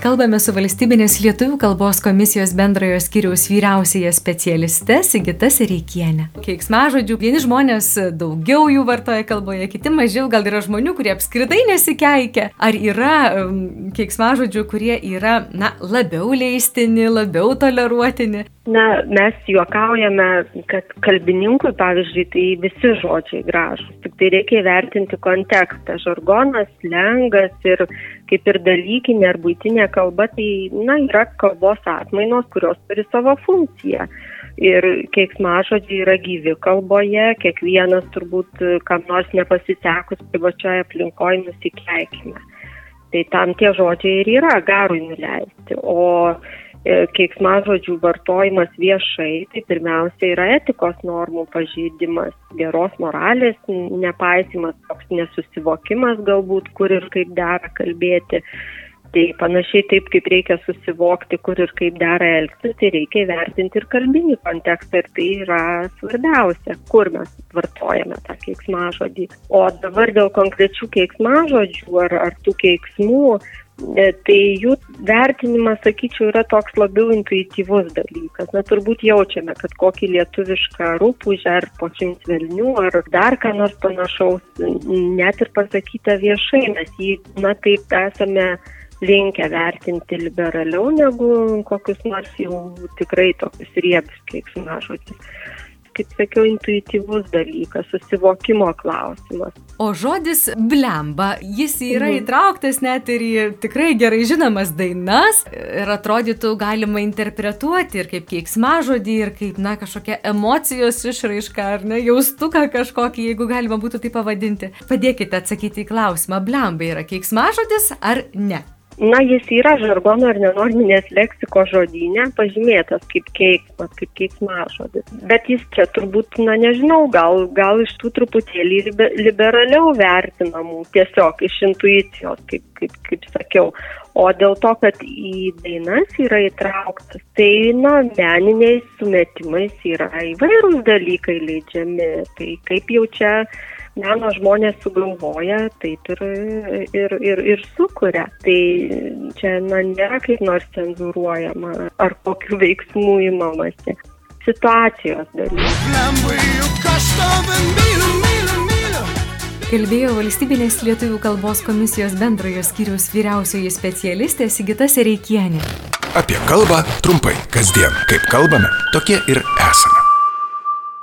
Kalbame su valstybinės lietuvių kalbos komisijos bendrojo skiriaus vyriausiaja specialiste Sigita Sereikienė. Keiksmažodžių, vieni žmonės daugiau jų vartoja kalboje, kiti mažiau, gal yra žmonių, kurie apskritai nesikeikia. Ar yra um, keiksmažodžių, kurie yra, na, labiau leistini, labiau toleruotini? Na, mes juokaujame, kad kalbininkui, pavyzdžiui, tai visi žodžiai gražus, tik tai reikia įvertinti kontekstą. Žargonas, lengas ir kaip ir dalykinė ar būtinė kalba, tai na, yra kalbos atmainos, kurios turi savo funkciją. Ir keiksmažodžiai yra gyvi kalboje, kiekvienas turbūt kam nors nepasitekus privačioje aplinkoje nusikeikime. Tai tam tie žodžiai ir yra garui nuleisti. O E, keiksmažodžių vartojimas viešai, tai pirmiausia yra etikos normų pažeidimas, geros moralės nepaisimas, toks nesusivokimas galbūt, kur ir kaip dera kalbėti. Tai panašiai taip, kaip reikia susivokti, kur ir kaip dera elgtis, tai reikia įvertinti ir kalbinį kontekstą ir tai yra svarbiausia, kur mes vartojame tą keiksmažodį. O dabar dėl konkrečių keiksmažodžių ar, ar tų keiksmų, E, tai jų vertinimas, sakyčiau, yra toks labiau intuityvus dalykas. Na, turbūt jaučiame, kad kokį lietuvišką rūpūžę ar počins velnių ar dar ką nors panašaus, net ir pasakyta viešai, mes jį, na, taip esame linkę vertinti liberaliau negu kokius nors jau tikrai tokius riebius keiksmažodžius kaip sakiau, intuityvus dalykas, susivokimo klausimas. O žodis blemba, jis yra mhm. įtrauktas net ir į tikrai gerai žinomas dainas ir atrodytų galima interpretuoti ir kaip keiksmažodį, ir kaip, na, kažkokia emocijos išraiška, ar ne, jaustuką kažkokį, jeigu galima būtų tai pavadinti. Padėkite atsakyti į klausimą, blemba yra keiksmažodis ar ne? Na, jis yra žargono ir nenorminės leksiko žodynė, pažymėtas kaip keiksmas, kaip keiksmažodis. Bet jis čia turbūt, na nežinau, gal, gal iš tų truputėlį liberaliau vertinamų, tiesiog iš intuicijos, kaip, kaip, kaip sakiau. O dėl to, kad į dainas yra įtrauktas, tai, na, meniniais sumetimais yra įvairūs dalykai leidžiami. Tai kaip jau čia meno žmonės sugalvoja, taip ir, ir, ir, ir sukuria. Tai čia na, nėra kaip nors cenzuruojama ar kokiu veiksmu įmamasi. Situacijos dalykas. Kalbėjo valstybinės lietuvių kalbos komisijos bendrojo skyriaus vyriausioji specialistė Sigita Sereikienė. Apie kalbą trumpai, kasdien, kaip kalbame, tokie ir